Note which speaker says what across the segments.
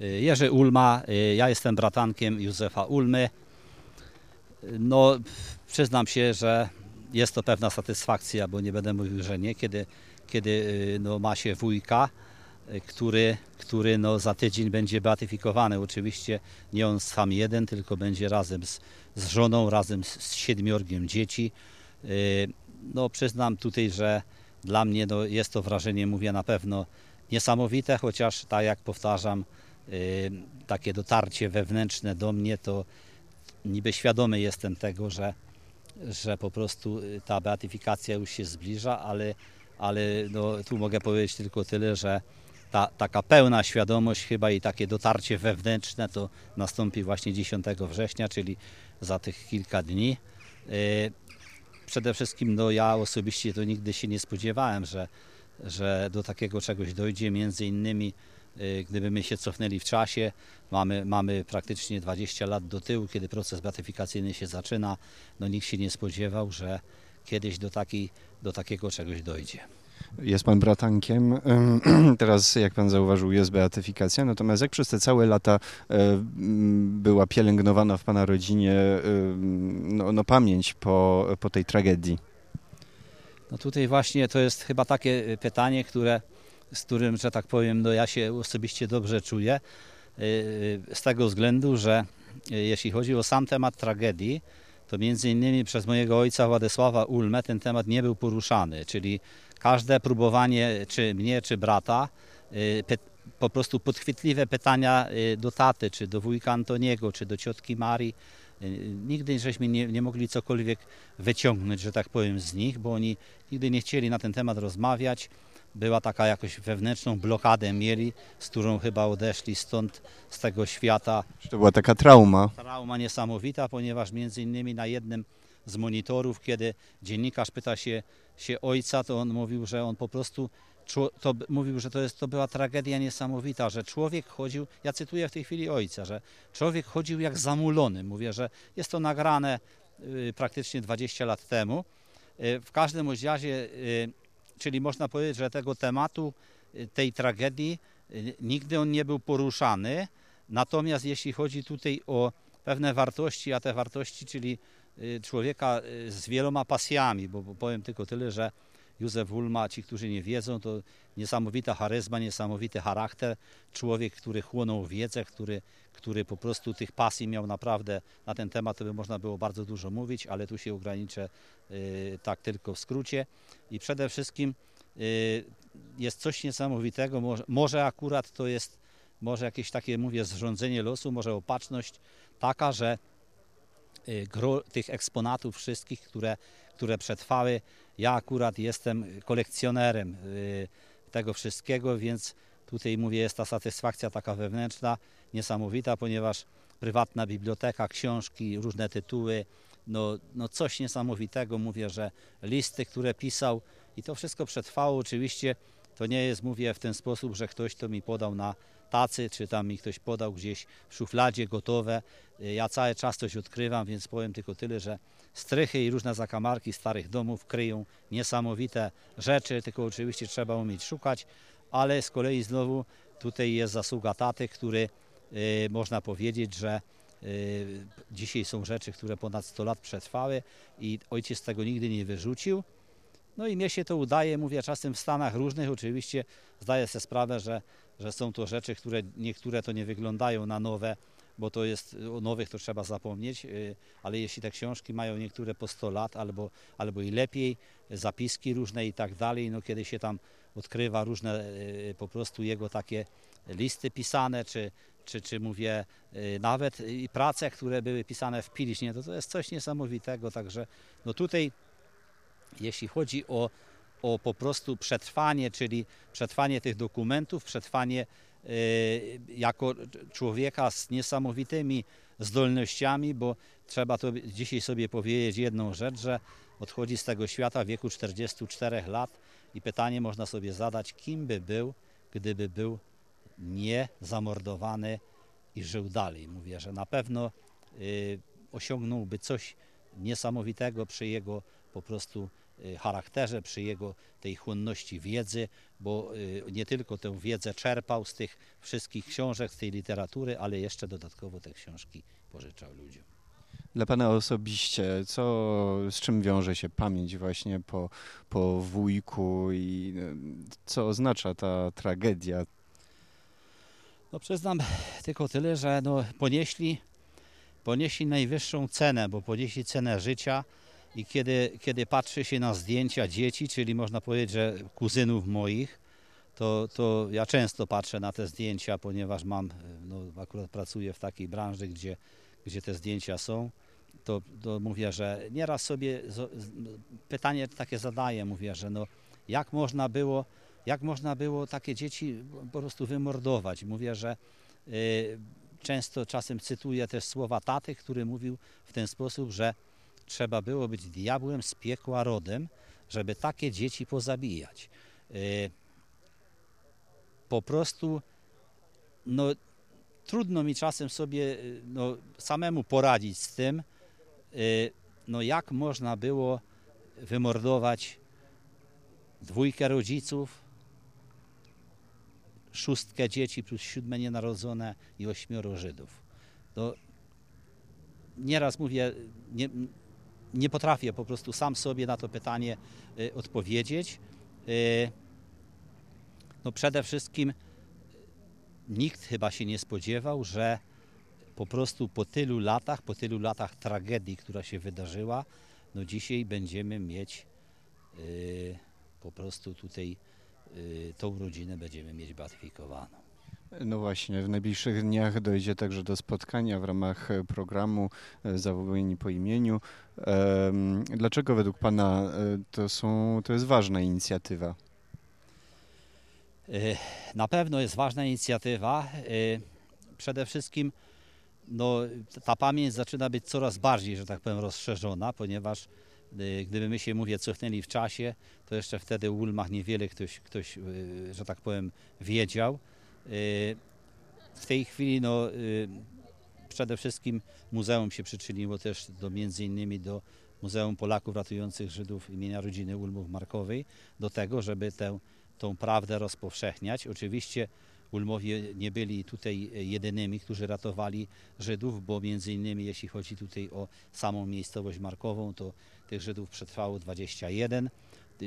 Speaker 1: Y, Jerzy Ulma, y, ja jestem bratankiem Józefa Ulmy. No, przyznam się, że jest to pewna satysfakcja, bo nie będę mówił, że nie, kiedy, kiedy y, no, ma się wujka, który, który no, za tydzień będzie beatyfikowany. Oczywiście nie on sam jeden, tylko będzie razem z, z żoną, razem z, z siedmiorgiem dzieci. No, przyznam tutaj, że dla mnie no, jest to wrażenie, mówię na pewno niesamowite, chociaż tak jak powtarzam, takie dotarcie wewnętrzne do mnie, to niby świadomy jestem tego, że, że po prostu y, ta beatyfikacja już się zbliża, ale, ale no, tu mogę powiedzieć tylko tyle, że ta taka pełna świadomość chyba i takie dotarcie wewnętrzne to nastąpi właśnie 10 września, czyli za tych kilka dni. Y, Przede wszystkim no, ja osobiście to nigdy się nie spodziewałem, że, że do takiego czegoś dojdzie. Między innymi, y, gdybyśmy się cofnęli w czasie, mamy, mamy praktycznie 20 lat do tyłu, kiedy proces beatyfikacyjny się zaczyna, no nikt się nie spodziewał, że kiedyś do, takiej, do takiego czegoś dojdzie.
Speaker 2: Jest pan bratankiem, teraz jak pan zauważył jest beatyfikacja, natomiast jak przez te całe lata e, była pielęgnowana w pana rodzinie ym, no, no pamięć po, po tej tragedii?
Speaker 1: No tutaj właśnie to jest chyba takie y, pytanie, które, z którym, że tak powiem, no ja się osobiście dobrze czuję. y, y, Z tego względu, że y, jeśli chodzi o sam temat tragedii, to między innymi przez mojego ojca Władysława Ulmę ten temat nie był poruszany, czyli każde próbowanie czy mnie, czy brata, po prostu podchwytliwe pytania do taty, czy do wujka Antoniego, czy do ciotki Marii, nigdy żeśmy nie, nie mogli cokolwiek wyciągnąć, że tak powiem, z nich, bo oni nigdy nie chcieli na ten temat rozmawiać. Była taka jakoś wewnętrzną blokadę mieli, z którą chyba odeszli stąd, z tego świata.
Speaker 2: To była taka trauma?
Speaker 1: Trauma niesamowita, ponieważ między innymi na jednym z monitorów, kiedy dziennikarz pyta się, się ojca, to on mówił, że on po prostu to, mówił, że to, jest, to była tragedia niesamowita, że człowiek chodził, ja cytuję w tej chwili ojca, że człowiek chodził jak zamulony. Mówię, że jest to nagrane y, praktycznie 20 lat temu. Y, w każdym razie, y, czyli można powiedzieć, że tego tematu, y, tej tragedii, y, nigdy on nie był poruszany. Natomiast jeśli chodzi tutaj o pewne wartości, a te wartości, czyli y, człowieka z wieloma pasjami, bo powiem tylko tyle, że Józef Ulma, ci, którzy nie wiedzą, to niesamowita charyzma, niesamowity charakter, człowiek, który chłonął wiedzę, który, który po prostu tych pasji miał naprawdę na ten temat, to by można było bardzo dużo mówić, ale tu się ograniczę y, tak tylko w skrócie. I przede wszystkim y, jest coś niesamowitego, może, może akurat to jest może jakieś takie, mówię, zrządzenie losu, może opatrzność taka, że y, tych eksponatów wszystkich, które, które przetrwały, ja akurat jestem kolekcjonerem y, tego wszystkiego, więc tutaj mówię, jest ta satysfakcja taka wewnętrzna, niesamowita, ponieważ prywatna biblioteka, książki, różne tytuły, no, no coś niesamowitego, mówię, że listy, które pisał i to wszystko przetrwało, oczywiście to nie jest, mówię, w ten sposób, że ktoś to mi podał na tacy, czy tam mi ktoś podał gdzieś w szufladzie gotowe. Y, Ja cały czas coś odkrywam, więc powiem tylko tyle, że strychy i różne zakamarki starych domów kryją niesamowite rzeczy, tylko oczywiście trzeba umieć szukać, ale z kolei znowu tutaj jest zasługa taty, który y, można powiedzieć, że y, dzisiaj są rzeczy, które ponad 100 lat przetrwały i ojciec tego nigdy nie wyrzucił. No i mnie się to udaje, mówię czasem w Stanach różnych, oczywiście zdaję sobie sprawę, że, że są to rzeczy, które niektóre to nie wyglądają na nowe, bo to jest, o nowych to trzeba zapomnieć, y, ale jeśli te książki mają niektóre po 100 lat albo, albo i lepiej, zapiski różne i tak dalej, no kiedy się tam odkrywa różne y, po prostu jego takie listy pisane, czy, czy, czy mówię y, nawet i prace, które były pisane w Piliśnie, to to jest coś niesamowitego, także no tutaj jeśli chodzi o, o po prostu przetrwanie, czyli przetrwanie tych dokumentów, przetrwanie y, jako człowieka z niesamowitymi zdolnościami, bo trzeba to dzisiaj sobie powiedzieć jedną rzecz, że odchodzi z tego świata w wieku 44 lat i pytanie można sobie zadać, kim by był, gdyby był nie zamordowany i żył dalej. Mówię, że na pewno y, osiągnąłby coś niesamowitego przy jego po prostu charakterze, przy jego tej chłonności wiedzy, bo y, nie tylko tę wiedzę czerpał z tych wszystkich książek, z tej literatury, ale jeszcze dodatkowo te książki pożyczał ludziom.
Speaker 2: Dla Pana osobiście, co, z czym wiąże się pamięć właśnie po, po wujku i e, co oznacza ta tragedia?
Speaker 1: No przyznam tylko tyle, że no, ponieśli, ponieśli najwyższą cenę, bo ponieśli cenę życia i kiedy, kiedy patrzy się na zdjęcia dzieci, czyli można powiedzieć, że kuzynów moich, to, to ja często patrzę na te zdjęcia, ponieważ mam, no, akurat pracuję w takiej branży, gdzie, gdzie te zdjęcia są, to, to mówię, że nieraz sobie pytanie takie zadaję, mówię, że no, jak można było jak można było takie dzieci po prostu wymordować. Mówię, że y, często czasem cytuję też słowa taty, który mówił w ten sposób, że trzeba było być diabłem z piekła rodem, żeby takie dzieci pozabijać. Y, po prostu no, trudno mi czasem sobie y, no, samemu poradzić z tym, y, no, jak można było wymordować dwójkę rodziców, szóstkę dzieci plus siódme nienarodzone i ośmioro Żydów. To nieraz mówię, nie, nie potrafię po prostu sam sobie na to pytanie y, odpowiedzieć. Y, no przede wszystkim y, nikt chyba się nie spodziewał, że po prostu po tylu latach, po tylu latach tragedii, która się wydarzyła, no dzisiaj będziemy mieć po prostu tutaj tą rodzinę będziemy mieć beatyfikowaną.
Speaker 2: No właśnie, w najbliższych dniach dojdzie także do spotkania w ramach e, programu e, Zawołani po imieniu. Dlaczego według Pana e, to, są, to jest ważna inicjatywa?
Speaker 1: Na pewno jest ważna inicjatywa. Przede wszystkim no, ta pamięć zaczyna być coraz bardziej, że tak powiem, rozszerzona, ponieważ gdyby my się, mówię, cofnęli w czasie, to jeszcze wtedy o Ulmach niewiele ktoś, ktoś że tak powiem, wiedział. Y, W tej chwili no, y, przede wszystkim muzeum się przyczyniło też do między innymi do Muzeum Polaków Ratujących Żydów imienia rodziny Ulmów Markowej, do tego, żeby tę, tą prawdę rozpowszechniać. Oczywiście Ulmowie nie byli tutaj jedynymi, którzy ratowali Żydów, bo między innymi jeśli chodzi tutaj o samą miejscowość Markową, to tych Żydów przetrwało 21.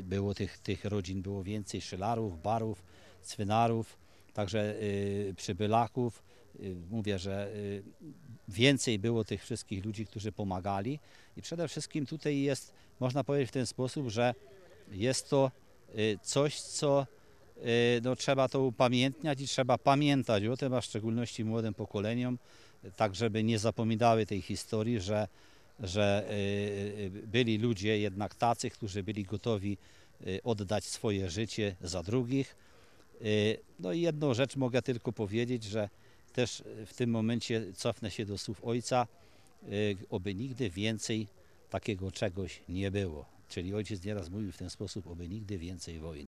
Speaker 1: Było tych, tych rodzin było więcej, szylarów, barów, cwynarów, także y, przybylaków. Y, mówię, że y, więcej było tych wszystkich ludzi, którzy pomagali i przede wszystkim tutaj jest, można powiedzieć w ten sposób, że jest to coś, co no, trzeba to upamiętniać i trzeba pamiętać o tym, a w szczególności młodym pokoleniom, tak żeby nie zapominały tej historii, że, że byli ludzie jednak tacy, którzy byli gotowi oddać swoje życie za drugich. Y, No i jedną rzecz mogę tylko powiedzieć, że też w tym momencie cofnę się do słów ojca, y, oby nigdy więcej takiego czegoś nie było. Czyli ojciec nieraz mówił w ten sposób, oby nigdy więcej wojny.